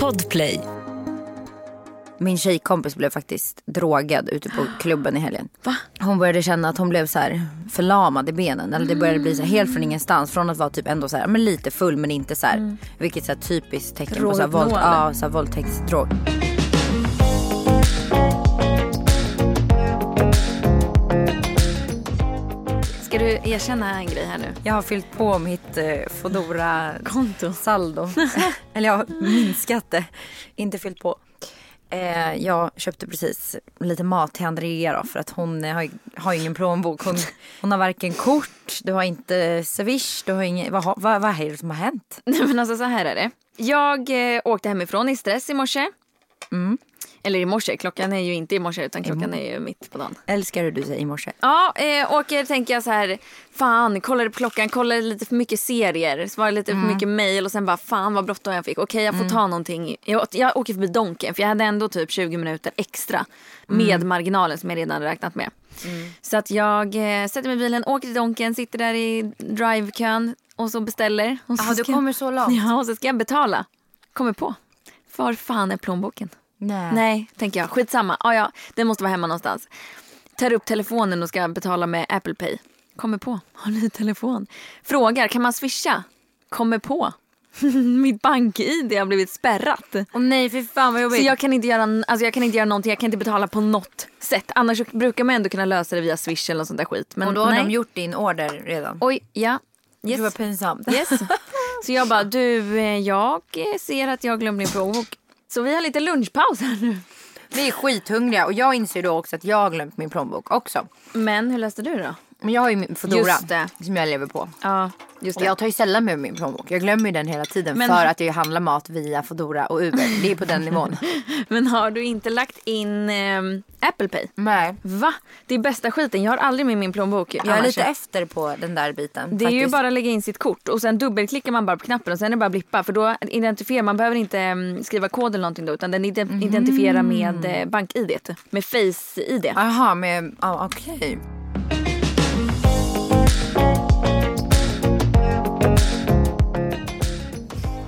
Podplay. Min tjejkompis blev faktiskt drogad ute på klubben i helgen. Va? Hon började känna att hon blev så här förlamad i benen. Eller det började bli så här helt från ingenstans. Från att vara typ ändå så här, men lite full men inte så här. Vilket så här typiskt tecken på så här, våld, ja, så här, våldtäktsdrog. Ska du erkänna en grej här nu? Jag har fyllt på mitt eh, Foodora Konto. saldo. Eller jag har minskat det. Inte fyllt på. Eh, jag köpte precis lite mat till Andrea då, för att hon eh, har, har ju ingen plånbok. Hon, hon har varken kort, du har inte Swish, du har ingen... Vad, har- vad, vad är det som har hänt? Nej men alltså så här är det. Jag eh, åkte hemifrån i stress i morse. Eller i morse, klockan är ju inte i morse utan klockan är ju mitt på dagen. Älskar hur du säger i morse. Ja, eh, åker tänker jag så här, fan, kollade på klockan, kollade lite för mycket serier, svarade lite för mycket mail och sen bara fan vad bråttom jag fick. Okej jag får ta någonting. Jag, jag åker förbi Donken för jag hade ändå typ 20 minuter extra med marginalen som jag redan räknat med. Så att jag eh, sätter mig i bilen, åker till Donken, sitter där i drivekön och så beställer. Och så Jaha, du kommer så långt? Ja, och så ska jag betala. Kommer på. Var fan är plånboken? Nej. Nej, tänker jag. Skitsamma. Ah, ja, den måste vara hemma någonstans. Tar upp telefonen och ska betala med Apple Pay. Kommer på. Har ni telefon? Frågar, kan man swisha? Kommer på. Mitt bank-id har blivit spärrat. Åh nej, fy fan vad Så jobbigt. jag kan, inte göra, alltså jag kan inte göra någonting, jag kan inte betala på något sätt. Annars så brukar man ändå kunna lösa det via swish eller något sånt där skit. Men och då har nej. de gjort din order redan. Oj, ja. Gud vad Yes. pinsamt. Yes. Så jag bara, du, eh, jag ser att jag glömt min plånbok. Så vi har lite lunchpaus här nu. Vi är skithungriga och jag inser då också att jag har glömt min plånbok också. Men hur löste du då? Men jag har ju min Foodora Just det. som jag lever på. Ja, just Och det. jag tar ju sällan med min plånbok. Jag glömmer ju den hela tiden Men- för att jag handlar mat via Foodora och Uber. Det är på den nivån. Men har du inte lagt in ehm, Apple Pay? Nej. Va? Det är bästa skiten. Jag har aldrig med min plånbok. Jag är annars. lite efter på den där biten. Det är ju faktiskt. bara att lägga in sitt kort och sen dubbelklickar man bara på knappen och sen är det bara att blippa för då identifierar man behöver inte em, skriva kod eller någonting då utan den ide- Mhm. identifierar med eh, bank-id, med face-id. Jaha, men ah, okej.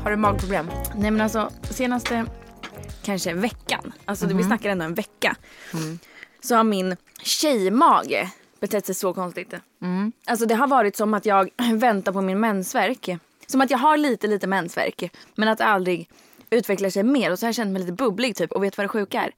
Har du magproblem? Nej men alltså senaste kanske veckan, alltså Mhm. vi snackar ändå en vecka. Så har min tjejmage betett sig så konstigt. Mm. Alltså det har varit som att jag väntar på min mensvärk. Som att jag har lite lite mensvärk men att det aldrig utvecklar sig mer. Och så har jag känt mig lite bubblig typ och vet vad det sjuka är?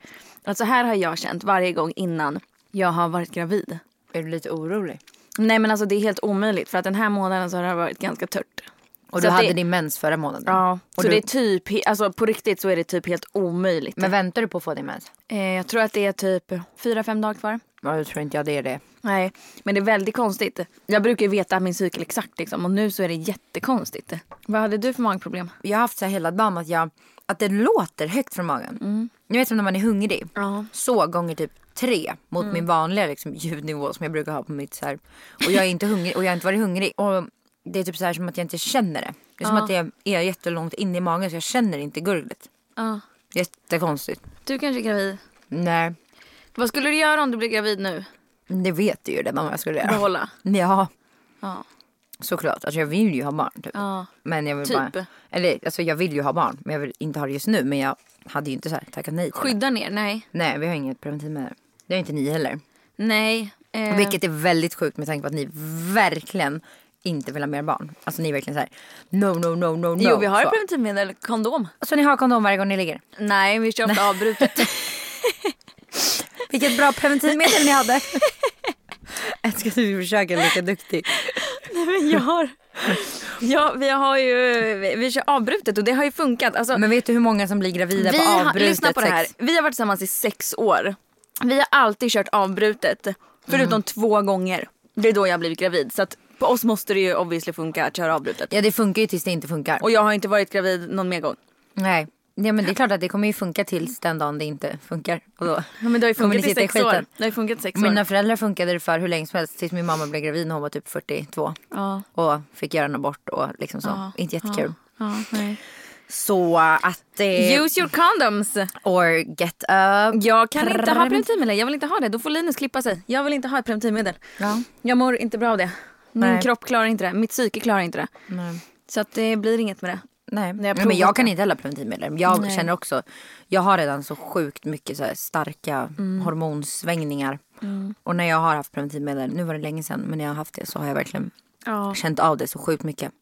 Alltså här har jag känt varje gång innan jag har varit gravid. Är du lite orolig? Nej men alltså det är helt omöjligt för att den här månaden så har det varit ganska tört. Och Så du hade det- din mens förra månaden? Ja, Och så du, det är typ, alltså på riktigt så är det typ helt omöjligt. Men väntar du på att få din mens? Eh, jag tror att det är typ fyra fem dagar kvar. Ja, jag tror inte jag det är det. Nej, men det är väldigt konstigt. Jag brukar ju veta min cykel exakt liksom och nu så är det jättekonstigt. Vad hade du för magproblem? Jag har haft så här hela dagen att, jag, att det låter högt från magen. Ni vet som när man är hungrig. Ja. Så gånger typ tre mot min vanliga liksom, ljudnivå som jag brukar ha på mitt så här. Och jag är inte hungrig och jag har inte varit hungrig. Och det är typ så här som att jag inte känner det. Det är som att det är jättelångt in i magen så jag känner inte gurglet. Ja. Jättekonstigt. Du kanske är gravid. Nej, Vad skulle du göra om du blir gravid nu? det vet du ju redan vad jag skulle göra. Behålla? Ja, Ja. såklart. Alltså jag vill ju ha barn typ. Ja. Men jag vill Typ. bara, eller alltså jag vill ju ha barn men jag vill inte ha det just nu. Men jag hade ju inte så här tackat nej till det. Skydda ner? Nej. Nej vi har inget preventivmedel. Det har inte ni heller. Nej. Eh, Vilket är väldigt sjukt med tanke på att ni verkligen inte vill ha mer barn. Alltså ni är verkligen så här: no no no no no. Jo, vi har så. preventivmedel. Kondom. Så ni har kondom varje gång ni ligger? Nej, vi kör ofta avbrutet. Vilket bra preventivmedel ni hade. Älskar att du försöker lika duktig. Nej, men jag har... Ja, vi har ju... Vi, kör avbrutet och det har ju funkat. Alltså, Men vet du hur många som blir gravida vi på har, avbrutet lyssna på det här. sex? Vi har varit tillsammans i sex år. Vi har alltid kört avbrutet. Förutom Mm. två gånger. Det är då jag har blivit gravid. Så att på oss måste det ju obviously funka att köra avbrutet. Ja det funkar ju tills det inte funkar. Och jag har inte varit gravid någon mer gång. Nej. Ja, men det är klart att det kommer ju funka tills den dagen det inte funkar. Och då Ja, men det har ju funkat i sex år. Det har funkat sex år. Mina föräldrar funkade det för hur länge som helst tills min mamma blev gravid när hon var typ 42. Ja. Och fick göra en abort och liksom så. Inte jättekul. Ja, nej. Så att... Eh, Use your condoms. or get a... Jag kan inte ha preventivmedel. Jag vill inte ha det. Då får Linus klippa sig. Jag vill inte ha ett preventivmedel. Ja. Jag mår inte bra av det. Min Nej. kropp klarar inte det. Mitt psyke klarar inte det. Nej. Så att det blir inget med det. Nej, jag men jag kan inte heller preventivmedel. Jag Nej. känner också, jag har redan så sjukt mycket så starka Mm. hormonsvängningar. Och när jag har haft preventivmedel, nu var det länge sedan, men när jag har haft det så har jag verkligen Ja. känt av det så sjukt mycket.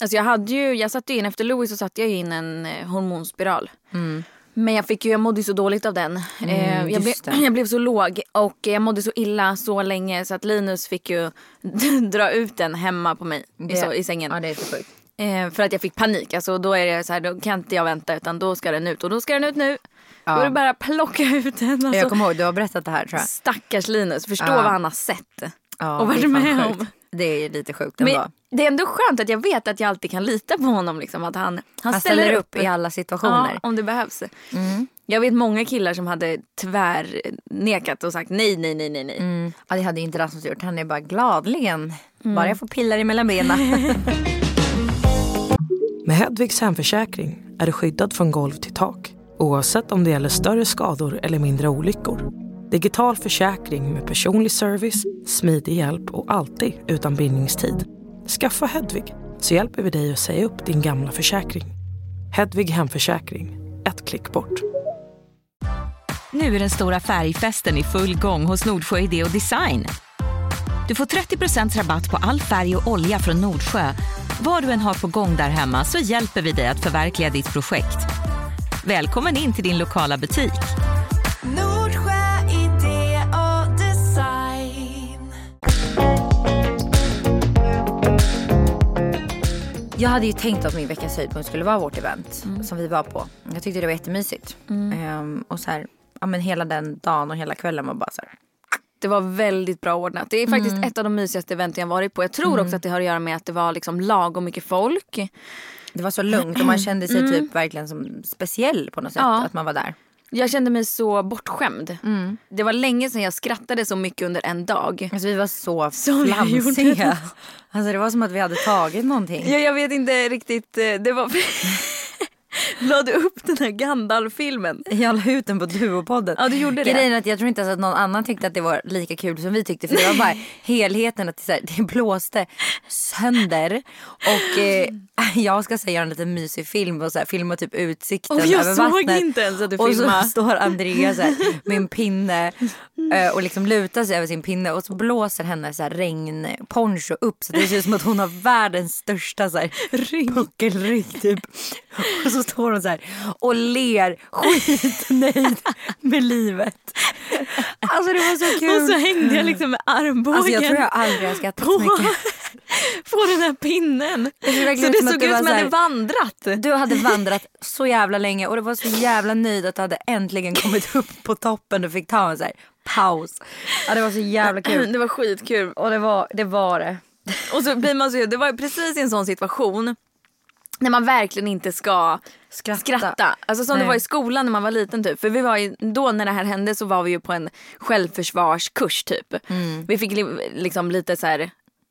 Alltså jag hade ju, jag satte in efter Louis så satte jag in en eh, hormonspiral. Mm. Men jag fick ju, jag mådde så dåligt av den. eh, jag, det. jag blev så låg och jag mådde så illa så länge så att Linus fick ju dra ut den hemma på mig i, så, i sängen. Ja det är så sjukt. Eh, för att jag fick panik. Alltså, då är det så här, då kan inte jag vänta utan då ska den ut och då ska den ut nu. Då är det bara att plocka ut den. Alltså, Jag kommer ihåg, du har berättat det här tror jag. Stackars Linus, förstå Ja. vad han har sett. Ja, och varit det med sjukt. om. Det är lite sjukt ändå. Men det är ändå skönt att jag vet att jag alltid kan lita på honom. Liksom, att han, han, Han ställer, ställer upp. upp i alla situationer. Mm. Ja, om det behövs. Jag vet många killar som hade tvärnekat och sagt nej, nej, nej, nej. nej. Mm. Ja, det hade inte Rasmus gjort. Han är bara gladligen. Mm. Bara jag får pillar emellan benen. Med Hedvigs hemförsäkring är du skyddad från golv till tak oavsett om det gäller större skador eller mindre olyckor. Digital försäkring med personlig service, smidig hjälp och alltid utan bindningstid. Skaffa Hedvig så hjälper vi dig att säga upp din gamla försäkring. Hedvig hemförsäkring, ett klick bort. Nu är den stora färgfesten i full gång hos Nordsjö Idé och Design. Du får 30% rabatt på all färg och olja från Nordsjö. Vad du än har på gång där hemma så hjälper vi dig att förverkliga ditt projekt. Välkommen in till din lokala butik. Jag hade ju tänkt att min veckas höjdpunkt skulle vara vårt event Mm. som vi var på. Jag tyckte det var jättemysigt. Ehm, och så här, ja men hela den dagen och hela kvällen var bara så här. Det var väldigt bra ordnat. Det är faktiskt Mm. ett av de mysigaste eventen jag varit på. Jag tror också att det har att göra med att det var liksom lagom mycket folk. Det var så lugnt och man kände sig typ verkligen som speciell på något sätt Mm. Ja. att man var där. Jag kände mig så bortskämd. Mm. Det var länge sedan jag skrattade så mycket under en dag. Alltså vi var så flamsiga. Alltså det var som att vi hade tagit någonting. Ja, jag vet inte riktigt. eh, Det var... La du upp den här Gandalf-filmen? Jag la ut den på Duopodden. Ja, du gjorde det. Grejen är att jag tror inte ens att någon annan tyckte att det var lika kul som vi tyckte. För det var bara helheten att det, så här, det blåste sönder. Och eh, jag ska säga en liten mysig film och så här, filma typ utsikten Och jag över såg vattnet. inte ens att du Och filmade. så står Andrea så här, med en pinne eh, och liksom lutar sig över sin pinne och så blåser hennes så här, regnponcho upp så det ser ut som att hon har världens största så här, puckelrygg typ. Och så står hon så här och ler skitnöjd med livet. Alltså det var så kul. Och så hängde jag liksom med armbågen Alltså jag tror jag aldrig har skrattat så på, mycket. på den här pinnen. Det Så det såg ut som så jag hade vandrat. Du hade vandrat så jävla länge och du var så jävla nöjd att du hade äntligen kommit upp på toppen och fick ta en så här paus. Ja det var så jävla kul. Det var skitkul. Och det var det. Var det. Och så blir man så, det var precis i en sån situation när man verkligen inte ska Skratta. skratta. Alltså som Nej. det var i skolan när man var liten typ. För vi var ju, då när det här hände så var vi ju på en självförsvarskurs typ. Mm. Vi fick li, liksom lite så här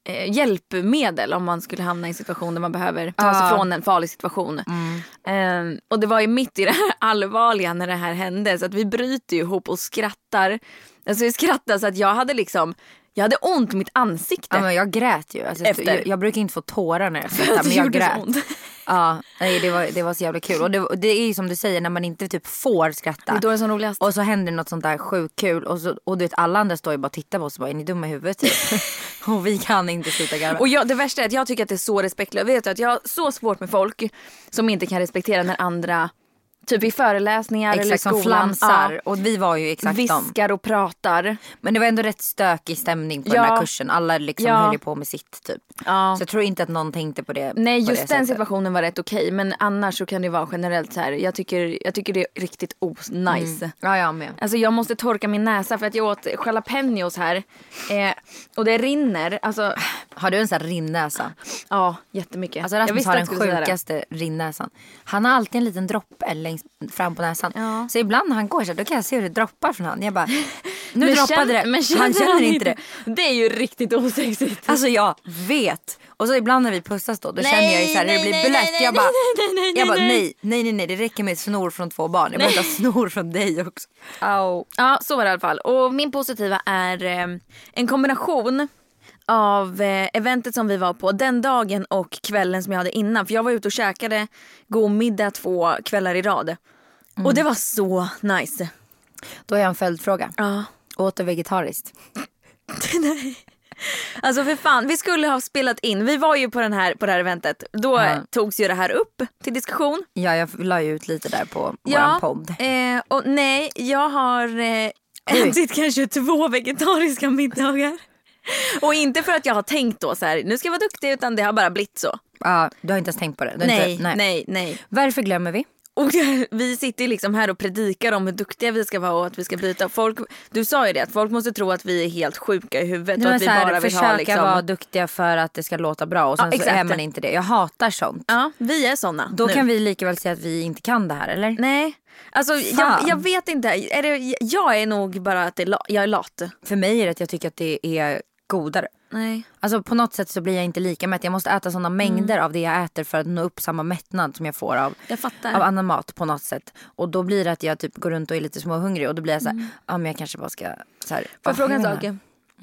eh, hjälpmedel om man skulle hamna i en situation där man behöver ta sig. Mm. från en farlig situation. Eh, och det var ju mitt i det här allvarliga när det här hände så att vi bryter ju ihop och skrattar. Alltså vi skrattar så att jag hade liksom, jag hade ont i mitt ansikte. Ja, men jag grät ju. Alltså, Efter. jag, jag brukar inte få tårar när jag skrattar men jag grät. Ja, nej, det, var, det var så jävla kul. Och det, det är ju som du säger när man inte typ får skratta. Det är då det är som roligast. Och så händer något sånt där sjukt kul och, så, och du vet alla andra står ju bara och tittar på oss och bara är ni dumma i huvudet typ? och vi kan inte sluta garva. Och jag, det värsta är att jag tycker att det är så respektlöst. Vet du att jag har så svårt med folk som inte kan respektera när andra, typ i föreläsningar eller i Exakt som skolan, flamsar. Och vi var ju exakt viskar och pratar. Men det var ändå rätt stökig stämning på Ja. den här kursen. Alla liksom Ja. höll på med sitt typ. Ja. Så jag tror inte att någon tänkte på det. Nej just det den sättet. situationen var rätt okej men annars så kan det vara generellt så här. Jag tycker, jag tycker det är riktigt os-nice. Ja jag med. Alltså jag måste torka min näsa för att jag åt jalapenos här. Eh, och det rinner. Alltså Har du en sån här rinnäsa? ja jättemycket. Alltså jag Rasmus visste har den jag sjukaste rinnäsan. Han har alltid en liten droppe längst fram på näsan. Ja. Så ibland när han går så här, då kan jag se hur det droppar från han. Jag bara, nu Men droppade känner- det. men han känner inte det. Det är ju riktigt osexigt. Alltså jag vet. Och så ibland när vi pussas då, då Nej, känner jag ju så här, hur det nej, blir nej, blött. nej, Jag bara, nej, nej, nej, jag bara nej. nej, nej, nej, nej, det räcker med snor från två barn. Jag behöver snor från dig också. Au. Ja, så var det i alla fall. Och min positiva är eh, en kombination av eh, eventet som vi var på den dagen och kvällen som jag hade innan. För jag var ute och käkade god middag två kvällar i rad. Och det var så nice. Då har jag en följdfråga. Ja. Åt du vegetariskt? Alltså för fan, vi skulle ha spelat in. Vi var ju på, den här, på det här eventet. Då Ja. togs ju det här upp till diskussion. Ja, jag la ju ut lite där på Ja, vår podd. Eh, och nej, jag har eh, ätit kanske två vegetariska middagar. Och inte för att jag har tänkt då så här, nu ska jag vara duktig utan det har bara blivit så. Ja, du har inte ens tänkt på det? Nej, inte, nej, nej. Varför glömmer vi? Och vi sitter liksom här och predikar om hur duktiga vi ska vara och att vi ska byta. Folk, du sa ju det, att folk måste tro att vi är helt sjuka i huvudet och att vi här, bara vill försöka ha liksom... vara duktiga för att det ska låta bra och sen Ja, så exakt. är man inte det. Jag hatar sånt. Ja, vi är såna Då nu. kan vi lika väl säga att vi inte kan det här eller? Nej, alltså jag, jag vet inte. Är det, jag är nog bara att det jag är lat. För mig är det att jag tycker att det är godare. Nej. Alltså på något sätt så blir jag inte lika mätt. Jag måste äta sådana mängder av det jag äter för att nå upp samma mättnad som jag får av, Jag av annan mat på något sätt. Och då blir det att jag typ går runt och är lite småhungrig och då blir jag så här, ja men jag kanske bara ska så här, Får jag fråga en sak?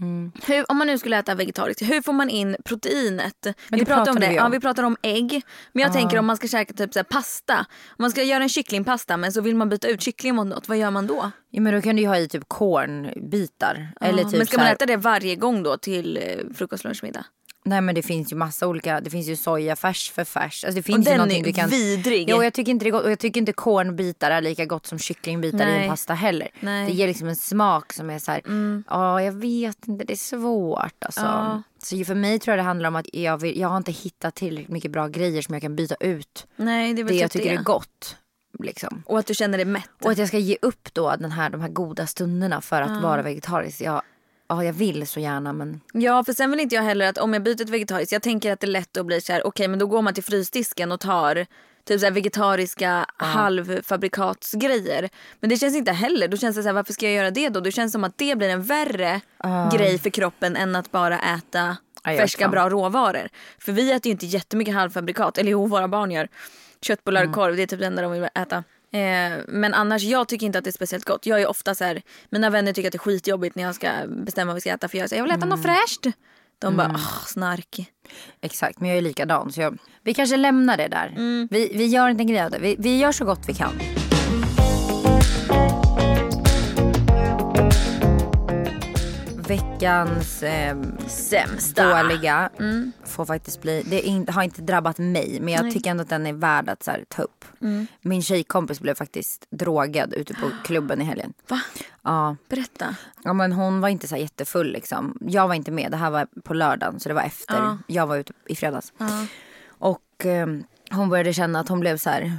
Inte. Hur, om man nu skulle äta vegetariskt, hur får man in proteinet? vi pratar om det. vi om. Ja, vi pratar om ägg. Men jag tänker om man ska käka typ så pasta. Om man ska göra en kycklingpasta men så vill man byta ut kyckling mot något. Vad gör man då? Ja men då kan du ju ha i typ kornbitar. Eller Ja, typ men ska man äta det varje gång då till eh, frukost, lunch, middag? Nej men det finns ju massa olika, det finns ju sojafärs för färs. Alltså det Och finns ju den någonting är du kan... vidrig. Jo jag tycker inte det är gott och jag tycker inte kornbitar är lika gott som kycklingbitar i Nej. en pasta heller. Nej. Mm. Det ger liksom en smak som är så här, ja jag vet inte det är svårt alltså. Ja. Så för mig tror jag det handlar om att jag, vill, jag har inte hittat tillräckligt mycket bra grejer som jag kan byta ut Nej, det är väl det typ jag tycker det. är gott. Liksom. Och att du känner dig mätt. Och att jag ska ge upp då den här, de här goda stunderna för att vara vegetarisk. Jag, ja, jag vill så gärna men Ja, för sen vill inte jag heller att om jag byter till vegetariskt, jag tänker att det är lätt att bli så här, okej men då går man till frysdisken och tar typ så vegetariska halvfabrikatsgrejer. Men det känns inte heller, då känns det så här, varför ska jag göra det då? Det känns som att det blir en värre grej för kroppen än att bara äta Ja, färska bra råvaror. För vi äter ju inte jättemycket halvfabrikat, eller jo våra barn gör. Köttbullar Mm. och korv, det är typ det enda de vill äta. Eh, men annars, jag tycker inte att det är speciellt gott. Jag är ofta så här, mina vänner tycker att det är skitjobbigt när jag ska bestämma vad vi ska äta. För jag säger, jag vill äta något Mm. fräscht. De bara, åh snark. Exakt, men jag är likadan. Så jag, vi kanske lämnar det där. Vi, vi gör inte en grej av det. Vi, vi gör så gott vi kan. Veckans eh, Sämsta. dåliga får faktiskt bli, det in, har inte drabbat mig men jag tycker ändå att den är värd att så här, ta upp. Min tjejkompis blev faktiskt drogad ute på klubben i helgen. Va? Ja, Berätta. Ja men hon var inte så jättefull liksom. Jag var inte med, det här var på lördagen så det var efter. Ja. Jag var ute i fredags. Och eh, hon började känna att hon blev så här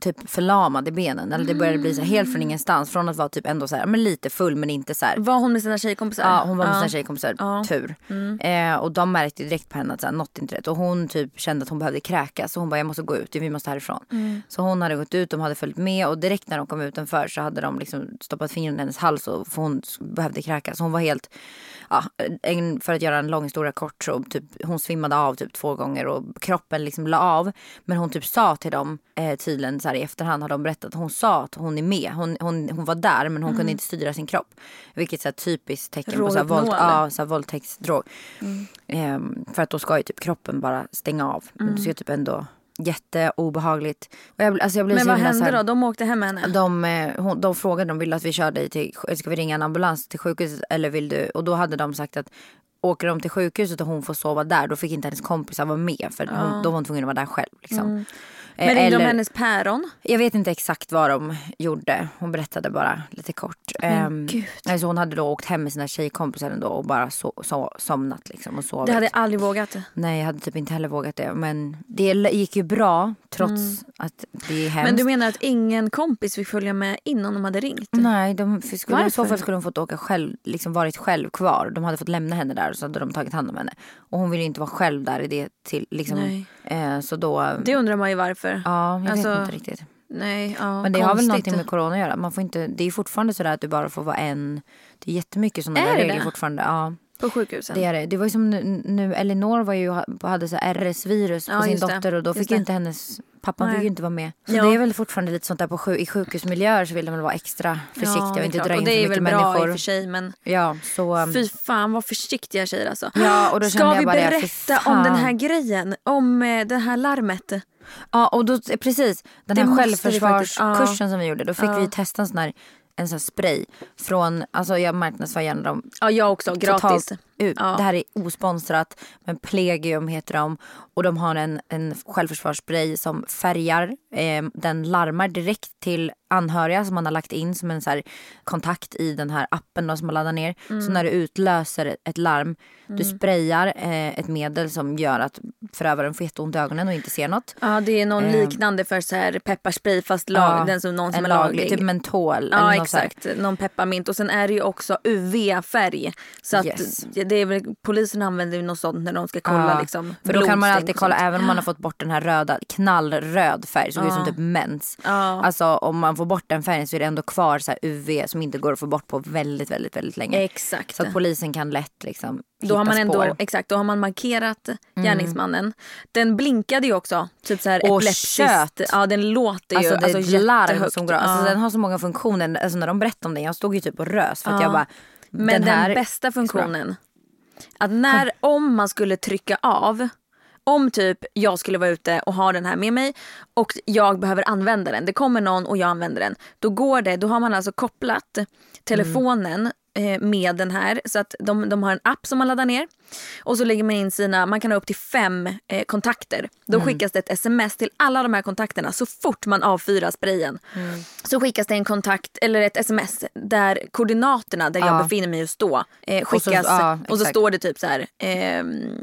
typ förlamad i benen. Eller det började bli så här, helt från ingenstans. Från att vara typ ändå så här, men lite full men inte så här. Var hon med sina tjejkompisar? Ja hon var med Ja. sina tjejkompisar, Ja. tur. Eh, och de märkte direkt på henne att så här, något inte rätt. Och hon typ kände att hon behövde kräkas. Så hon bara jag måste gå ut, vi måste härifrån. Så hon hade gått ut, de hade följt med och direkt när de kom utanför så hade de liksom stoppat fingret i hennes hals och för hon behövde kräkas. Så hon var helt, ja, en, för att göra en lång historia kort så typ hon svimmade av typ två gånger och kroppen liksom la av. Men hon typ sa till dem eh, tydligen så här i efterhand har de berättat. Hon sa att hon är med. Hon, hon, hon var där men hon kunde inte styra sin kropp. Vilket här typiskt tecken på så här, våld, ja, så här, våldtäktsdrog. Ehm, för att då ska ju typ kroppen bara stänga av. Men det är typ ändå jätteobehagligt. Och jag, alltså jag blev Men vad hände här- då? De åkte hem med henne? de, eh, hon, de frågade, de ville att vi körde dig till, ska vi ringa en ambulans till sjukhuset eller vill du? Och då hade de sagt att åker de till sjukhuset och hon får sova där då fick inte hennes kompisar vara med för hon, då var hon tvungen att vara där själv. Liksom. Eh, Men ringde de eller- hennes päron? jag vet inte exakt vad de gjorde. Hon berättade bara lite kort. Ehm, gud. alltså hon hade då åkt hem med sina tjejkompisar ändå och bara so, so, somnat liksom och sovit. Det hade jag aldrig vågat. Nej jag hade typ inte heller vågat det. Men det gick ju bra trots att det är hemskt. Men du menar att ingen kompis fick följa med innan de hade ringt? Nej, de skulle, i så Varför? fall skulle hon fått åka själv, liksom varit själv kvar. De hade fått lämna henne där och så hade de tagit hand om henne. Och hon ville ju inte vara själv där i det till liksom. Nej. Eh, så då, Det undrar man ju varför. Ja jag alltså, vet inte riktigt. Nej, ja, Men det har väl konstigt. någonting med corona att göra. Man får inte, det är fortfarande sådär att du bara får vara en. Det är jättemycket sådana Är där regler det? fortfarande. Ja. På sjukhusen. Det är det. Det var ju som nu, nu Elinor var ju, hade så RS-virus på Ja, sin dotter och då fick ju inte hennes pappan Nej. fick ju inte vara med. Så Ja. det är väl fortfarande lite sånt där på sju, i sjukhusmiljöer så vill de väl vara extra försiktiga Ja, och inte klart. dra in och det är mycket väl bra i och människor. för sig men Ja, så um, fy fan vad försiktiga tjejer alltså. Ja, och då Ska kände jag vi berätta om den här grejen? Om eh, det här larmet? Ja och då, precis den här självförsvarskursen som vi gjorde då fick vi testa en sån här, en sån spray från, alltså jag marknadsför gärna dem Ja jag också, gratis. totalt ut. Ja. Det här är osponsrat men Plegium heter de och de har en, en självförsvarsspray som färgar. Eh, den larmar direkt till anhöriga som man har lagt in som en så här kontakt i den här appen då, som man laddar ner. Mm. Så när du utlöser ett larm, du sprayar eh, ett medel som gör att förövaren får jätteont i ögonen och inte ser något. Ja det är någon Eh. liknande för så här pepparspray fast lag, Ja, den som någon som är laglig, laglig. typ mentol. Ja exakt, någon pepparmint och sen är det ju också UV-färg. Så att Yes. Det är väl, polisen använder ju något sånt när de ska kolla Ja, liksom För då kan man alltid kolla även om man har fått bort den här röda, knallröd färg som ser ut som typ mens. Ja. Alltså om man får bort den färgen så är det ändå kvar så UV som inte går att få bort på väldigt väldigt väldigt länge. Exakt. Så att polisen kan lätt liksom Då har man ändå, spår. Mm. exakt, då har man markerat gärningsmannen. Den blinkade ju också. Typ så här Och epileptiskt. tjöt. Ja den låter ju Alltså det är alltså, larm som går alltså, Ja. Den har så många funktioner. Alltså när de berättade om den, jag stod ju typ och rös för att Ja. jag bara Men den, den, bästa funktionen. Att när, om man skulle trycka av. Om typ jag skulle vara ute och ha den här med mig och jag behöver använda den. Det kommer någon och jag använder den. Då går det, då har man alltså kopplat telefonen eh, med den här. Så att de, de har en app som man laddar ner. Och så lägger man in sina, man kan ha upp till fem eh, kontakter. Då skickas det ett sms till alla de här kontakterna så fort man avfyrar sprayen. Så skickas det en kontakt eller ett sms där koordinaterna där jag Ja. befinner mig just då eh, Och så- skickas. Och så, ja, exakt. står det typ så här.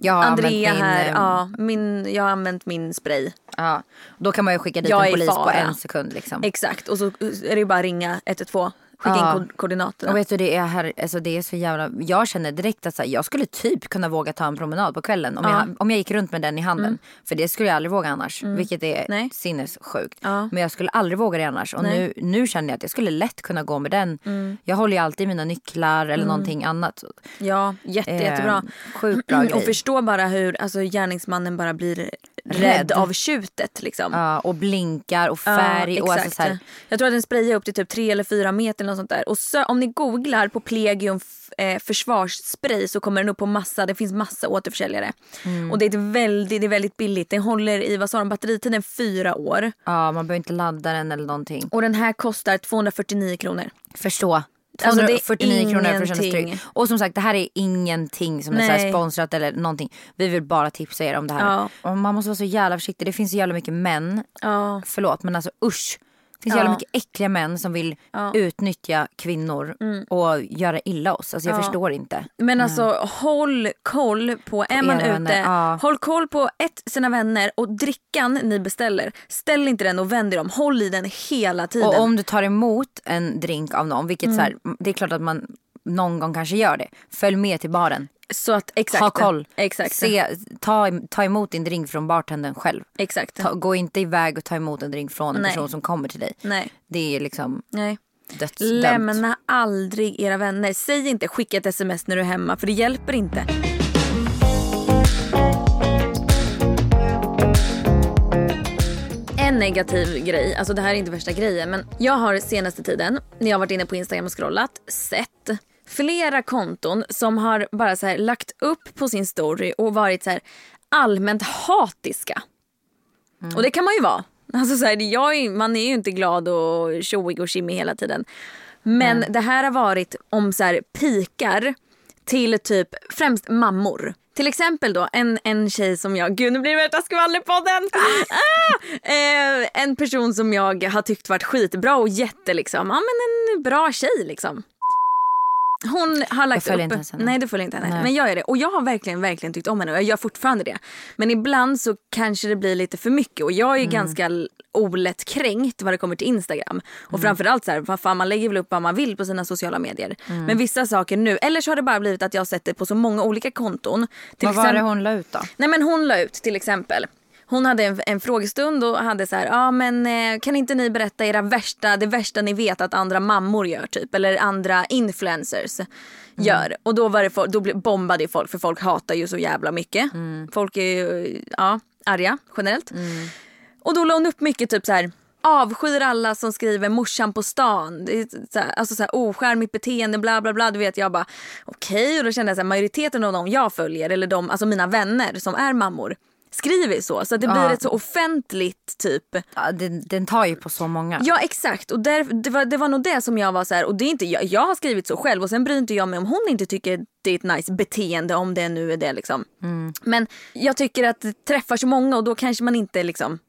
Jag har Andrea min, här, ehm, ja, min, jag har använt min spray. Ja, då kan man ju skicka dit Jag en polis på en sekund liksom. Exakt och så är det bara att ringa 112. Skicka Ja. in ko- koordinaterna. Och vet du det är här, alltså det är så jävla, jag känner direkt att så här, jag skulle typ kunna våga ta en promenad på kvällen om, Ja. jag, om jag gick runt med den i handen. För det skulle jag aldrig våga annars, vilket är Nej. sinnessjukt. Ja. Men jag skulle aldrig våga det annars. Och Nej. nu, nu känner jag att jag skulle lätt kunna gå med den. Jag håller ju alltid mina nycklar eller någonting annat. Ja, jätte, Eh, jättebra. Sjukt bra grej. Och förstå bara hur alltså, gärningsmannen bara blir rädd, Rädd. av tjutet. Liksom. Ja, och blinkar och färg. och alltså så här, Jag tror att den sprayar upp till typ tre eller fyra meter. Något sånt där. Och så, om ni googlar på Plegium eh, försvarsspray så kommer den upp på massa, det finns massa återförsäljare. Mm. Och det är, väldigt, det är väldigt billigt. Den håller i, vad sa de, batteritiden fyra år. ja, man behöver inte ladda den eller någonting. Och den här kostar 249 kronor. Förstå. Alltså, det är 249 kronor för att känna trygg. Och som sagt det här är ingenting som är så Nej. sponsrat eller någonting. Vi vill bara tipsa er om det här. Ja. Och man måste vara så jävla försiktig. Det finns så jävla mycket män. Ja. Förlåt men alltså usch. Det finns Ja. jävla mycket äckliga män som vill Ja. Mm. utnyttja kvinnor och göra illa oss. Alltså jag Ja. förstår inte. Men alltså håll koll på, är man ute, ja. håll koll på ett, sina vänner och drickan ni beställer. Ställ inte den och vänd i dem, håll i den hela tiden. Och om du tar emot en drink av någon, vilket så här, det är klart att man någon gång kanske gör det. Följ med till baren. Så att exakt. Ha koll. Exakt. Se, ta, ta emot din drink från bartendern själv. Exakt. Ta, gå inte iväg och ta emot en drink från en Nej. person som kommer till dig. Nej. Det är liksom Nej. dödsdömt. Lämna aldrig era vänner. Säg inte skicka ett sms när du är hemma för det hjälper inte. En negativ grej, alltså det här är inte värsta grejen men jag har senaste tiden när jag varit inne på Instagram och scrollat sett flera konton som har bara så här lagt upp på sin story och varit så här allmänt hatiska. Och det kan man ju vara. Alltså så här, jag är, man är ju inte glad och tjoig och kimmig hela tiden. Men det här har varit om så här pikar till typ främst mammor. Till exempel då en, en tjej som jag, gud nu blir det värsta skvallerpodden. Ah! Eh, en person som jag har tyckt varit skitbra och jätte liksom, ja men en bra tjej liksom. Hon har lagt upp... inte henne. Nej du följer inte henne. Nej. Men jag gör det. Och jag har verkligen, verkligen tyckt om henne och jag gör fortfarande det. Men ibland så kanske det blir lite för mycket och jag är Mm. ganska olätt kränkt vad det kommer till Instagram. Och Mm. framförallt så här, vad fan man lägger väl upp vad man vill på sina sociala medier. Mm. Men vissa saker nu, eller så har det bara blivit att jag har sett det på så många olika konton. Till Vad var det hon la ut då? Nej men hon la ut till exempel. Hon hade en, en frågestund och hade så här, ja men eh, kan inte ni berätta era värsta, det värsta ni vet att andra mammor gör typ eller andra influencers gör. Och då, var det, då bombade folk för folk hatar ju så jävla mycket. Folk är ju ja, arga generellt. Och då la hon upp mycket typ så här avskyr alla som skriver morsan på stan. Så här, alltså så här ocharmigt beteende bla bla bla. Du vet jag bara okej och då kände jag så här, majoriteten av dem jag följer eller de, alltså mina vänner som är mammor skriver så. Så att det blir Ja. ett så offentligt typ. Ja, den, den tar ju på så många. Ja exakt och där, det, var, det var nog det som jag var så här och det är inte jag, jag har skrivit så själv och sen bryr inte jag mig om hon inte tycker det är ett nice beteende om det nu är det liksom. Men jag tycker att det träffar så många och då kanske man inte liksom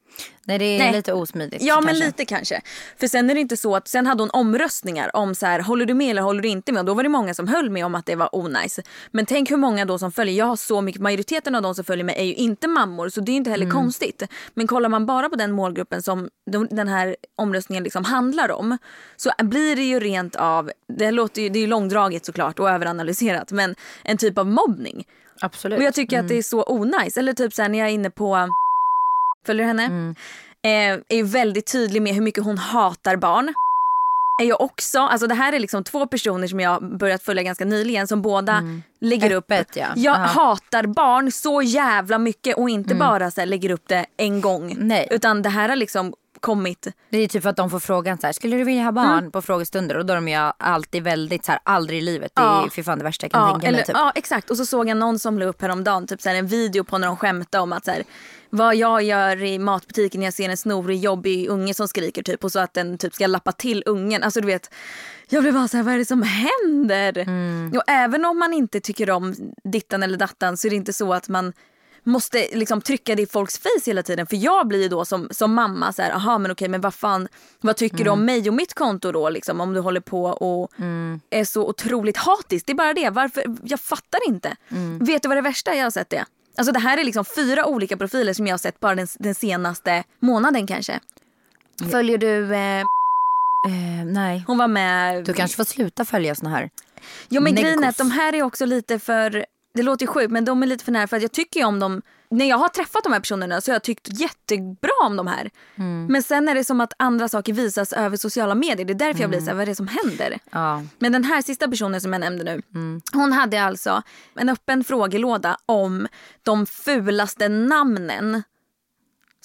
Nej, det är Nej. lite osmidigt. Ja men kanske. lite kanske. För sen är det inte så att sen hade hon omröstningar om så här håller du med eller håller du inte med och då var det många som höll med om att det var onajs. Men tänk hur många då som följer, jag har så mycket, majoriteten av de som följer mig är ju inte mammor så det är inte heller konstigt. Men kollar man bara på den målgruppen som de, den här omröstningen liksom handlar om så blir det ju rent av, det låter ju, det är ju långdraget såklart och överanalyserat men en typ av mobbning. Absolut. Och jag tycker att det är så onajs. Eller typ såhär när jag är inne på, följer henne? Eh, är väldigt tydlig med hur mycket hon hatar barn. Är jag också, alltså det här är liksom två personer som jag börjat följa ganska nyligen som båda lägger upp, Öppet, ja. jag Aha. hatar barn så jävla mycket och inte bara så här, lägger upp det en gång. Nej. Utan det här har liksom kommit, Det är typ för att de får frågan så här, skulle du vilja ha barn på frågestunder? Och då är de ju alltid väldigt så här, aldrig i livet. Det är Ja. för fan det värsta jag kan ja, tänka eller, mig. Typ. ja exakt och så såg jag någon som la upp häromdagen typ så här, en video på när de skämtade om att så här, vad jag gör i matbutiken när jag ser en snorig jobbig unge som skriker typ och så att den typ ska lappa till ungen. Alltså du vet, jag blev bara så här, vad är det som händer? Och även om man inte tycker om dittan eller dattan så är det inte så att man måste liksom trycka det i folks face hela tiden. För jag blir ju då som, som mamma så här, aha men okej men vad fan, vad tycker du om mig och mitt konto då liksom om du håller på och är så otroligt hatisk. Det är bara det, varför, jag fattar inte. Vet du vad det värsta är? jag har sett det? Alltså det här är liksom fyra olika profiler som jag har sett bara den, den senaste månaden kanske. Följer du, eh, Eh, nej. hon var med. Du kanske får sluta följa såna här. Jo men grejen är att de här är också lite för, det låter ju sjukt men de är lite för nära för att jag tycker ju om dem, när jag har träffat de här personerna så har jag tyckt jättebra om de här. Men sen är det som att andra saker visas över sociala medier, det är därför jag blir så här, vad är det som händer? Ja. Men den här sista personen som jag nämnde nu, hon hade alltså en öppen frågelåda om de fulaste namnen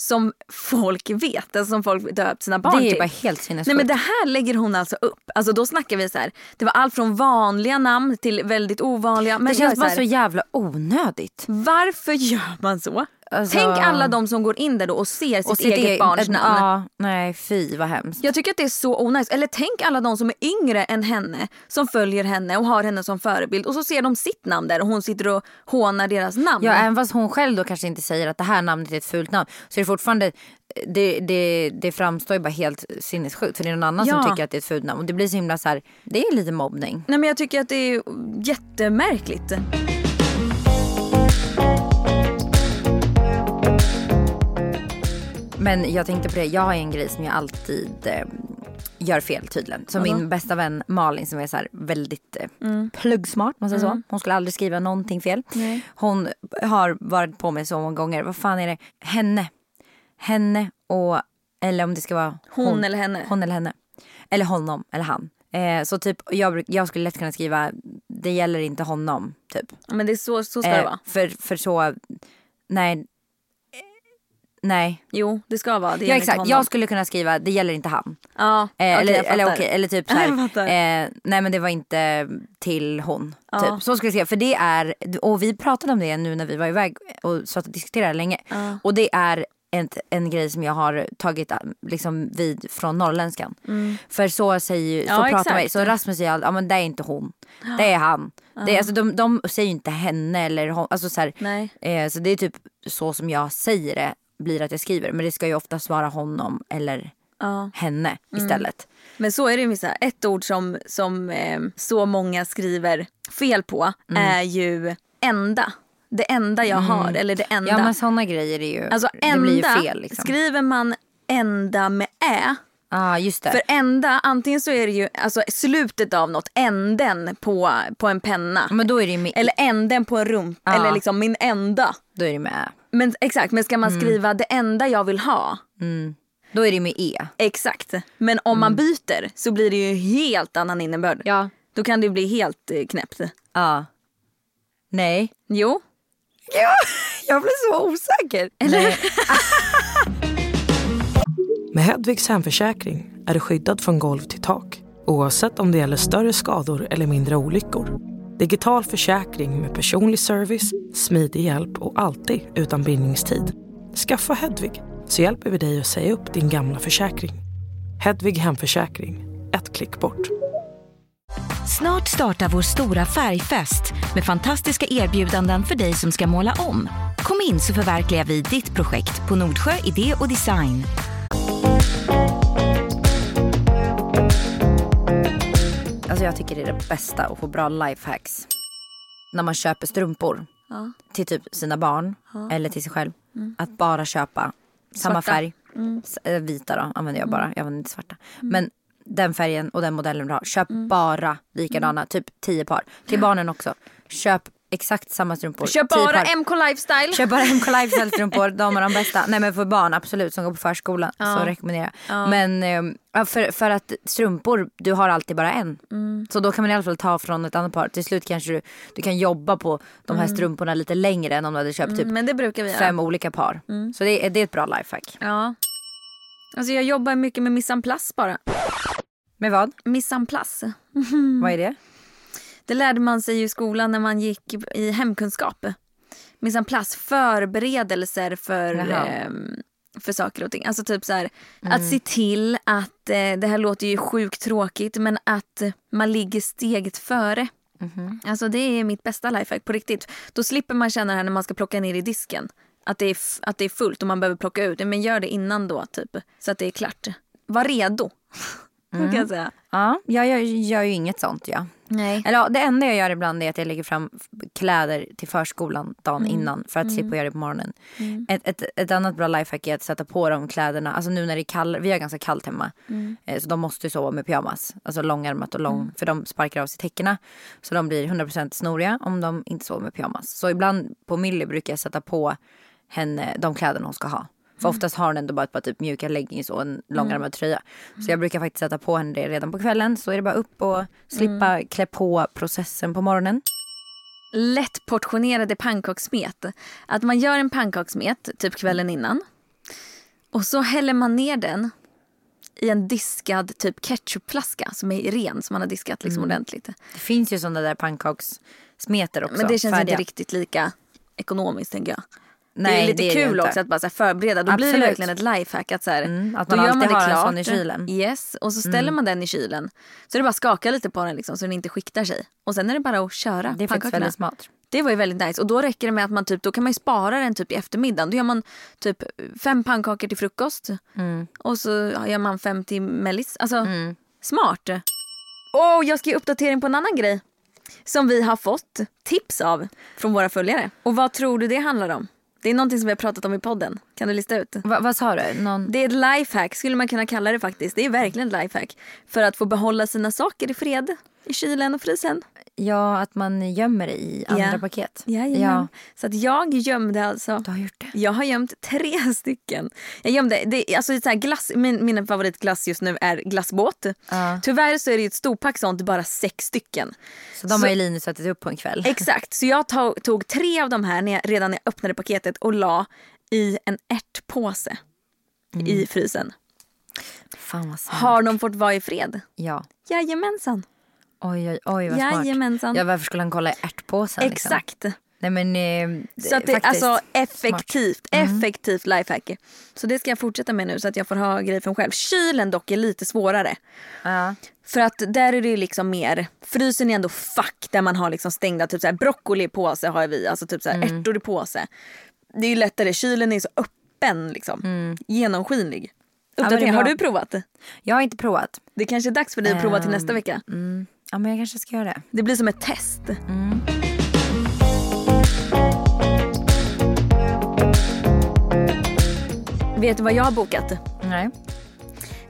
som folk vet, alltså som folk döpt sina barn Det är till. bara helt sinnessjukt. Nej men det här lägger hon alltså upp. Alltså då snackar vi så här. Det var allt från vanliga namn till väldigt ovanliga. Men det känns så bara så jävla onödigt. Varför gör man så? Alltså- Tänk alla de som går in där då och ser sitt, Och sitt eget eget- barns namn. Ja, nej fy vad hemskt. Jag tycker att det är så onajs. Eller tänk alla de som är yngre än henne som följer henne och har henne som förebild och så ser de sitt namn där och hon sitter och hånar deras namn. Ja, även fast hon själv då kanske inte säger att det här namnet är ett fult namn så är det fortfarande det, det, det framstår ju bara helt sinnessjukt för det är någon annan Ja. som tycker att det är ett fult namn och det blir så himla så här, det är lite mobbning. Nej men jag tycker att det är jättemärkligt. Men jag tänkte på det, jag har en grej som jag alltid eh, gör fel tydligen. Som min bästa vän Malin som är så här väldigt eh, pluggsmart, måste jag säga så. Hon skulle aldrig skriva någonting fel. Hon har varit på mig så många gånger, vad fan är det? Henne. Henne och, eller om det ska vara Hon eller henne. Hon eller henne. Eller honom eller han. Eh, så typ jag, jag skulle lätt kunna skriva, det gäller inte honom, typ. Men det är så, så ska det Eh, vara. för, för så, nej. Nej. Jo det ska vara. Det Ja exakt, jag skulle kunna skriva det gäller inte han. Ja, Eh, okej, eller, jag eller fattar. okej, eller typ så här, eh, nej men det var inte till hon. Ja. Typ. Så skulle jag skriva, för det är, och vi pratade om det nu när vi var iväg och satt och diskuterade länge. Ja. Och det är en, en grej som jag har tagit liksom, vid från norrländskan. För så säger så Mm. Ja, pratar man. Så Rasmus säger alltid, ja men det är inte hon. Det är han. Det är, alltså, de, de säger ju inte henne eller hon. Alltså, så, här, Nej. eh, så det är typ så som jag säger det blir att jag skriver. Men det ska ju oftast vara honom eller Ja. henne Mm. istället. Men så är det ju med ett ord som, som eh, så många skriver fel på Mm. är ju enda. Det enda jag har eller det enda. Ja men sådana grejer är ju, alltså det enda, blir ju fel liksom. skriver man enda med ä. ah, just det. För ända, antingen så är det ju alltså, slutet av något, änden på, på en penna. men då är det med, Eller änden på en rumpa. Ja. Eller liksom min enda. då är det med. Men exakt, men ska man skriva det enda jag vill ha? Då är det med E. Exakt. Men om man byter så blir det ju helt annan innebörd. Ja. Då kan det bli helt eh, knäppt. Ja. Nej. Jo. Ja, jag blir så osäker. Eller? Med Hedvigs hemförsäkring är du skyddad från golv till tak oavsett om det gäller större skador eller mindre olyckor. Digital försäkring med personlig service, smidig hjälp och alltid utan bindningstid. Skaffa Hedvig så hjälper vi dig att säga upp din gamla försäkring. Hedvig hemförsäkring, ett klick bort. Snart startar vår stora färgfest med fantastiska erbjudanden för dig som ska måla om. Kom in så förverkligar vi ditt projekt på Nordsjö Idé och Design. Alltså jag tycker det är det bästa att få bra lifehacks. När man köper strumpor Ja. till typ sina barn eller till sig själv. Att bara köpa samma Svarta. färg. S- eh, Vita då använder jag bara, jag använder inte svarta. Men den färgen och den modellen du har, köp bara likadana, typ 10 par. Till barnen också. Köp exakt samma strumpor. Köp 10 bara par. MK Lifestyle. Köp bara MK Lifestyle strumpor, de är de bästa. Nej men för barn absolut som går på förskolan så rekommenderar jag. Men eh, ja, för, för att strumpor, du har alltid bara en. Mm. Så då kan man i alla fall ta från ett annat par. Till slut kanske du, du kan jobba på de här strumporna lite längre än om du hade köpt typ Mm, Men det brukar vi göra. fem olika par. Så det är, det är ett bra lifehack. Ja. Alltså jag jobbar mycket med mise en place bara. Med vad? Mise en place. Vad är det? Det lärde man sig i skolan när man gick i hemkunskap. Mise en place, förberedelser för, ehm, för saker och ting. Alltså typ så här, att se till att, eh, det här låter ju sjukt tråkigt, men att man ligger steget före. Alltså det är mitt bästa lifehack på riktigt. Då slipper man känna det här när man ska plocka ner i disken. Att det är, att det är fullt och man behöver plocka ut. Men gör det innan då typ. Så att det är klart. Var redo. Så kan jag säga. Ja, jag gör, gör ju inget sånt ja. Nej. Eller ja, det enda jag gör ibland är att jag lägger fram kläder till förskolan dagen innan för att slippa göra det på morgonen. Ett, ett, ett annat bra lifehack är att sätta på de kläderna, alltså nu när det är kallt, vi har ganska kallt hemma. Eh, Så de måste ju sova med pyjamas, alltså långärmat och lång, för de sparkar av sig täckena. Så de blir 100% snoriga om de inte sover med pyjamas. Så ibland på Millie brukar jag sätta på henne de kläderna hon ska ha. För oftast har hon ändå bara ett par typ mjuka leggings och en långärmad tröja. Så jag brukar faktiskt sätta på henne det redan på kvällen. Så är det bara upp och slippa klä på processen på morgonen. lättportionerade pannkakssmet. Att man gör en pannkakssmet typ kvällen innan. Och så häller man ner den i en diskad typ ketchupflaska som är ren, som man har diskat liksom ordentligt. Det finns ju sådana där pannkakssmeter också. Men det känns färdiga. inte riktigt lika ekonomiskt tänker jag. Det Nej, är lite det är det kul också att bara så förbereda. Då blir det Absolut. verkligen ett lifehack. Att, så här, Mm, att då man gör alltid man det har en klart. sån i kylen. Mm. Yes, och så ställer man den i kylen. Så det bara skaka lite på den liksom, så den inte skiktar sig. Och sen är det bara att köra Det är faktiskt väldigt smart. Det var ju väldigt nice. Och då räcker det med att man typ, då kan man spara den typ i eftermiddagen. Då gör man typ fem pannkakor till frukost. Mm. Och så gör man fem till mellis. Alltså, smart. Och jag ska ge uppdatering på en annan grej. Som vi har fått tips av från våra följare. Och vad tror du det handlar om? Det är någonting som vi har pratat om i podden. Kan du lista ut? Va, vad sa du? Någon... Det är ett lifehack skulle man kunna kalla det faktiskt. Det är verkligen ett lifehack. För att få behålla sina saker i fred. I kylen och frysen. Ja, att man gömmer det i andra Ja. paket. Jajamän. Ja, Så att jag gömde alltså. du har gjort det. Jag har gömt tre stycken. Jag gömde, det, alltså så här glass, min, min favoritglass just nu är glassbåt. Ja. Tyvärr så är det ett storpack sånt, bara sex stycken. Så de Så- har ju Linus ätit upp på en kväll. Exakt, så jag tog, tog tre av de här när jag, redan när jag öppnade paketet och la i en ärtpåse i frysen. Har de fått vara i fred? Ja. Jajamensan. Oj, oj, oj vad smart. Jajamensan. Ja, varför skulle han kolla i ärtpåsen? Liksom? Exakt. Nej men eh, Så att det är alltså smart. Mm. effektivt, effektivt lifehack. Så det ska jag fortsätta med nu så att jag får ha mig själv. Kylen dock är lite svårare. Ja. För att där är det liksom mer, frysen är ändå fack där man har liksom stängda, typ såhär broccoli i påse har vi, alltså typ såhär Mm. ärtor i påse. Det är ju lättare, kylen är så öppen liksom, genomskinlig. Mm. är Uppdatering, har du provat? Jag har inte provat. Det kanske är dags för dig att prova till nästa vecka. Mm. Ja men jag kanske ska göra det. Det blir som ett test. Vet du vad jag har bokat? Nej.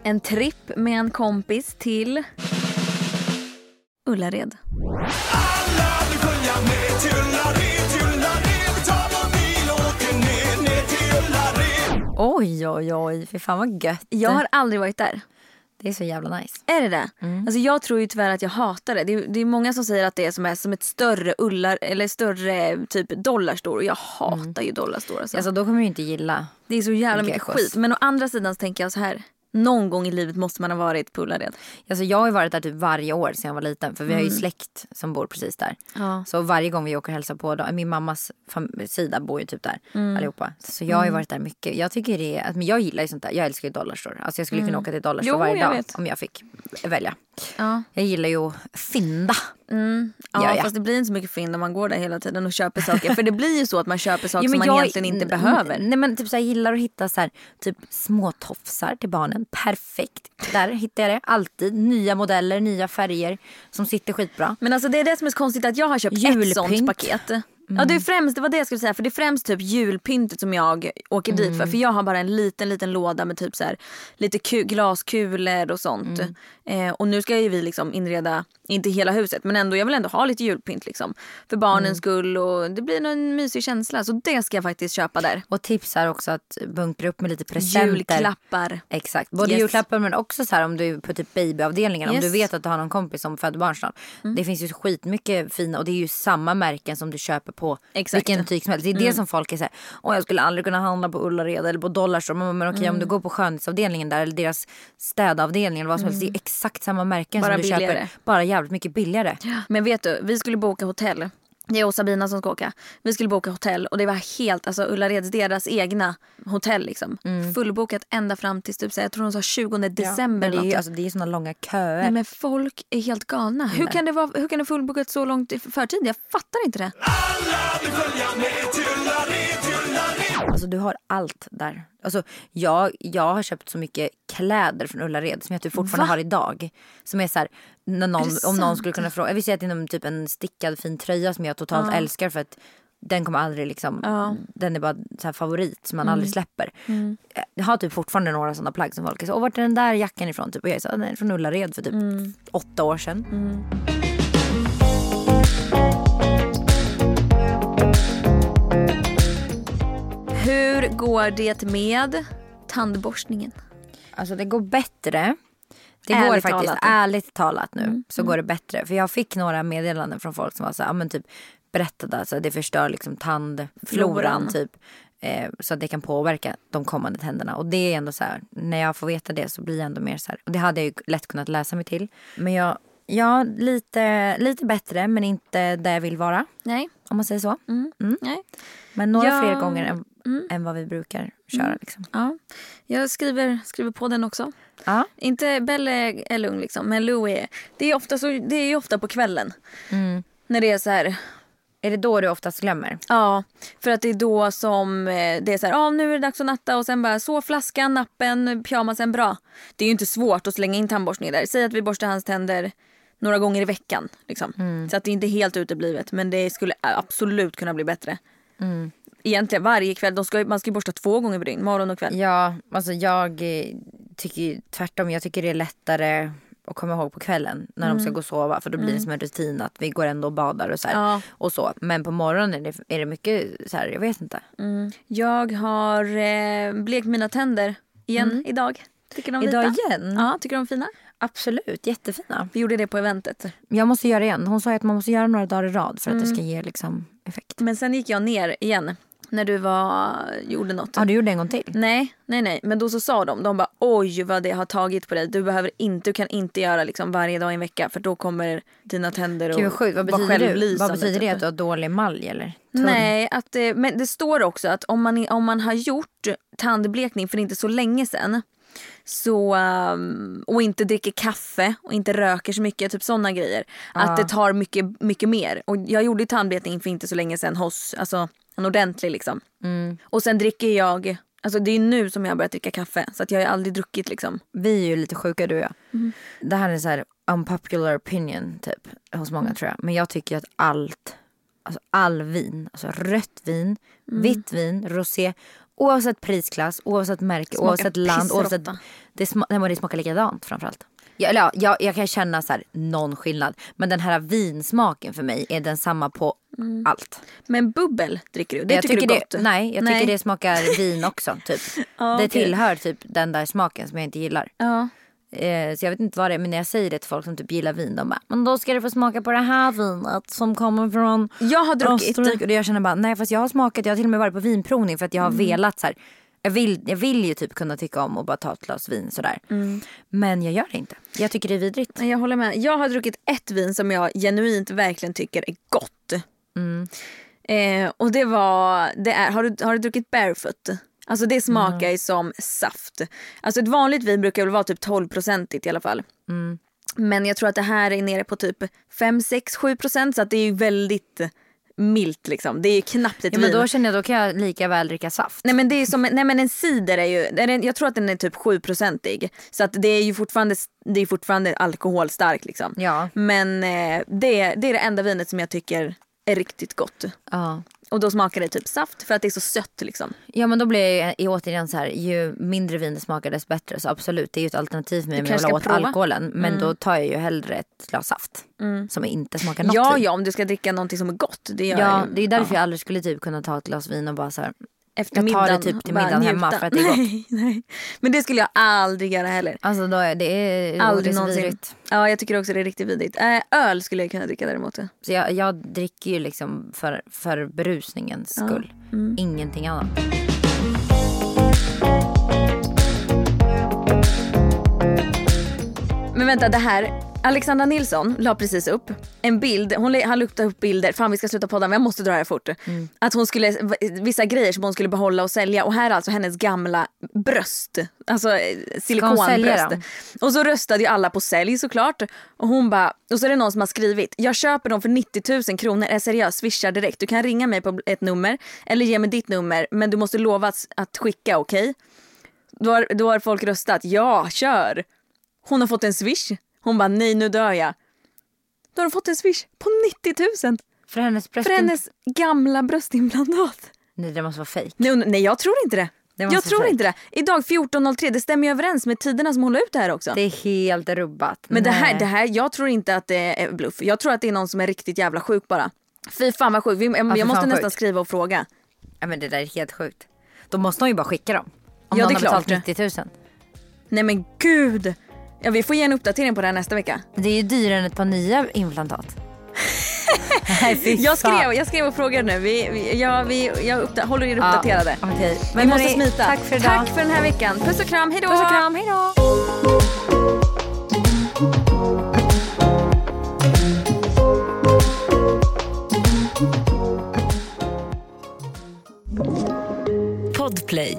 En tripp med en kompis till Ullared. Alla vill följa med till Ullared, till Ullared. Vi tar vår bil och åker Oj oj oj, fy fan vad gött. Jag har aldrig varit där. Det är så jävla nice. Är det det? Alltså jag tror ju tyvärr att jag hatar det. Det är, det är många som säger att det är som, är som ett större ullar eller större typ dollarstore. Och jag hatar ju dollarstore. Alltså. Alltså då kommer du inte gilla. det är så jävla mycket skit. Men å andra sidan tänker jag så här. Någon gång i livet måste man ha varit på Ullared. Alltså jag har ju varit där typ varje år sedan jag var liten. För vi har ju släkt som bor precis där. Ja. Så varje gång vi åker och hälsar på, dem, min mammas sida bor ju typ där allihopa. Så jag har ju varit där mycket. Jag tycker det är, men jag gillar ju sånt där. Jag älskar ju Dollarstore. Alltså jag skulle kunna åka till Dollarstore Jo, varje dag vet. om jag fick välja. Ja. Jag gillar ju att fynda. Ja, Ja, ja. fast det blir inte så mycket fynd om man går där hela tiden och köper saker. För det blir ju så att man köper saker Jo, som man egentligen inte behöver. Nej men typ så här, jag gillar att hitta så här, typ små tofsar till barnen. Perfekt. Där hittar jag det. Alltid. Nya modeller, nya färger som sitter skitbra. Men alltså det är det som är så konstigt att jag har köpt ett Julpynt. sånt paket. Ja det är främst, det var det jag skulle säga för det är främst typ julpyntet som jag åker dit för. För jag har bara en liten liten låda med typ så här, lite ku- glaskulor och sånt. Eh, och nu ska ju vi liksom inreda, inte hela huset men ändå, jag vill ändå ha lite julpynt liksom. För barnens skull och det blir en mysig känsla. Så det ska jag faktiskt köpa där. Och tipsar också att bunkra upp med lite presenter. Julklappar. Exakt. Både Yes. julklappar men också så här om du är på typ babyavdelningen. Om Yes. du vet att du har någon kompis som föder barn snart. Det finns ju skitmycket fina och det är ju samma märken som du köper på Exakt. vilken butik som helst. Det är det som folk är såhär, åh jag skulle aldrig kunna handla på Ullared eller på Dollarstore. Men, men okej om du går på skönhetsavdelningen där eller deras städavdelning eller vad som helst. Det är exakt samma märken Bara som du billigare. köper. Bara jävligt mycket billigare. Men vet du, vi skulle boka hotell. Det är jag och Sabina som ska åka. Vi skulle boka hotell och det var helt, alltså Ullareds deras egna hotell liksom. Fullbokat ända fram till typ, jag tror de sa 20 december. Men det är ju alltså, det är såna långa köer. Nej men folk är helt galna. Hur kan, det vara, hur kan det fullbokat så långt i förtid? Jag fattar inte det. Alltså du har allt där. Alltså, jag, jag har köpt så mycket kläder från Ullared som jag typ fortfarande Va? har idag. Som är så här, när någon, om någon skulle kunna fråga. Jag vill säga att det är någon, typ en stickad fin tröja som jag totalt älskar för att den kommer aldrig liksom, den är bara så favorit som man Mm. aldrig släpper. Jag har typ fortfarande några sådana plagg som folk är så, Åh, vart är den där jackan ifrån? Typ, och jag är så, den är från Ullared för typ Mm. åtta år sedan. Hur går det med tandborstningen? Alltså det går bättre. Det Ärligt går faktiskt, talat. Mm. ärligt talat nu, så går det bättre. För jag fick några meddelanden från folk som var så här, men typ berättade att alltså, det förstör liksom tandfloran Floran. typ. Eh, så att det kan påverka de kommande tänderna. Och det är ändå så här, när jag får veta det så blir jag ändå mer så här. Och det hade jag ju lätt kunnat läsa mig till. Men jag, ja lite, lite bättre men inte där jag vill vara. Nej. Om man säger så. Mm. Nej. Men några Ja. Mm. fler gånger än, än vad vi brukar köra. Liksom. Ja. Jag skriver, skriver på den också. Ja. Inte Belle är lugn liksom, men Lou är... Det är, ofta så, det är ju ofta på kvällen. När det är så här... Är det då du oftast glömmer? Ja, för att det är då som eh, det är så här, ah, nu är det dags att natta och sen bara så flaskan, nappen, pyjamasen, bra. Det är ju inte svårt att slänga in tandborstning där. Säg att vi borstar hans tänder några gånger i veckan. Liksom. Så att det är inte helt uteblivet men det skulle absolut kunna bli bättre. Egentligen varje kväll, de ska, man ska ju borsta två gånger per dygn, morgon och kväll. Ja, alltså jag eh, tycker tvärtom. Jag tycker det är lättare att komma ihåg på kvällen när de ska gå och sova. För då blir det som en rutin att vi går ändå och badar och så. Ja. och så. Men på morgonen är det, är det mycket så här, jag vet inte. Jag har eh, blekt mina tänder igen idag. Tycker de Idag vita? igen? Ja, tycker de fina? Absolut, jättefina. Vi gjorde det på eventet. Jag måste göra igen. Hon sa att man måste göra några dagar i rad för att det ska ge liksom effekt. Men sen gick jag ner igen när du var, gjorde något. Ja, du gjorde en gång till? Nej, nej, nej. Men då så sa de, de bara oj vad det har tagit på dig. Du behöver inte, du kan inte göra liksom varje dag i en vecka för då kommer dina tänder Gud vad sjukt. Vad betyder, självlysande, vad betyder det? typ. Att du har dålig emalj eller? Tunn? Nej, att, det- men det står också att om man, om man har gjort tandblekning för inte så länge sedan så, um, och inte dricker kaffe och inte röker så mycket, typ sådana grejer. Att det tar mycket, mycket mer. Och jag gjorde tandblekning för inte så länge sedan hos alltså, en ordentlig liksom. Och sen dricker jag, alltså det är nu som jag har börjat dricka kaffe så att jag har aldrig druckit liksom. Vi är ju lite sjuka du och jag. Det här är så här unpopular opinion typ hos många tror jag. Men jag tycker att allt, alltså all vin, alltså rött vin, vitt vin, rosé, oavsett prisklass, oavsett märke, Smakar oavsett land, oavsett, det, sma, nej, det smakar likadant framförallt. Ja, eller ja, jag, jag kan känna så här, någon skillnad. Men den här vinsmaken för mig är densamma på allt. Men bubbel dricker du? Det jag tycker, du är det, gott? Nej, jag tycker det smakar vin också. Typ. Ja, det okej. tillhör typ den där smaken som jag inte gillar. Ja. Eh, så jag vet inte vad det är men när jag säger det till folk som typ gillar vin de bara Men då ska du få smaka på det här vinet som kommer från Jag har druckit... Österrike. Och jag känner bara nej fast jag har smakat, jag har till och med varit på vinprovning för att jag har velat så här. Jag vill, jag vill ju typ kunna tycka om och bara ta ett glas vin sådär. Men jag gör det inte. Jag tycker det är vidrigt. Jag håller med. Jag har druckit ett vin som jag genuint verkligen tycker är gott. Eh, och det var, det är, har, du, har du druckit barefoot? Alltså det smakar ju som saft. Alltså ett vanligt vin brukar väl vara typ 12-procentigt i alla fall. Men jag tror att det här är nere på typ 5, 6, 7 procent så att det är ju väldigt milt liksom. Det är ju knappt ett Ja, men vin. då känner jag då kan jag lika väl dricka saft. Nej men det är som, nej men en cider är ju, är det- jag tror att den är typ 7-procentig. Så att det är ju fortfarande, det är fortfarande alkoholstark liksom. Ja. Men eh, det, det är det enda vinet som jag tycker är riktigt gott. Ja. Och då smakar det typ saft för att det är så sött liksom. Ja men då blir jag ju återigen så här, ju mindre vin det smakar desto bättre. Så absolut det är ju ett alternativ för mig om jag vill åt prova. alkoholen. Men då tar jag ju hellre ett glas saft. Som inte smakar något Ja ja om du ska dricka någonting som är gott. Det gör Ja, jag ju. det är därför jag aldrig skulle typ kunna ta ett glas vin och bara så här. Efter jag tar det typ till middagen hemma för att det är gott. Nej, nej. Men det skulle jag aldrig göra heller. Alltså då är det, är, Aldrig någonsin. vidrigt. Ja jag tycker också det är riktigt vidrigt. Äh, öl skulle jag kunna dricka däremot. Så jag, jag dricker ju liksom för, för berusningens skull. Mm. Ingenting annat. Men vänta det här. Alexandra Nilsson la precis upp en bild, hon, han la upp bilder, fan vi ska sluta podda men jag måste dra här fort. Att hon skulle, vissa grejer som hon skulle behålla och sälja och här är alltså hennes gamla bröst. Alltså eh, silikonbröst. Och så röstade ju alla på sälj såklart. Och hon bara, och så är det någon som har skrivit, jag köper dem för 90 000 kronor, är seriös, swishar direkt. Du kan ringa mig på ett nummer eller ge mig ditt nummer men du måste lova att, att skicka okej? Då har, då har folk röstat, ja kör. Hon har fått en swish. Hon bara nej nu dör jag. Då har hon fått en swish på 90 000 För hennes bröst. för hennes gamla bröstimplantat. Nej det måste vara fejk. Nej, nej jag tror inte det. Det jag tror vara inte det. Idag 14.03, det stämmer ju överens med tiderna som hon la ut det här också. Det är helt rubbat. Men det här, det här, jag tror inte att det är bluff. Jag tror att det är någon som är riktigt jävla sjuk bara. Fy fan vad sjuk. Vi- Jag, jag måste nästan sjukt. skriva och fråga. Ja, men det där är helt sjukt. Då måste hon ju bara skicka dem. Om Ja, någon det är har betalt klart. 90 000. Nej men gud. Ja, vi får ge en uppdatering på det här nästa vecka. Det är ju dyrare än ett par nya implantat. Nej, Jag skrev, jag skrev och frågade nu. Vi, vi, ja, vi, jag uppda- håller er Ja, uppdaterade. okej. Vi Men måste hörni, smita. tack för idag. Tack för den här veckan. Puss och kram, hejdå! Puss och kram, hejdå. Podplay.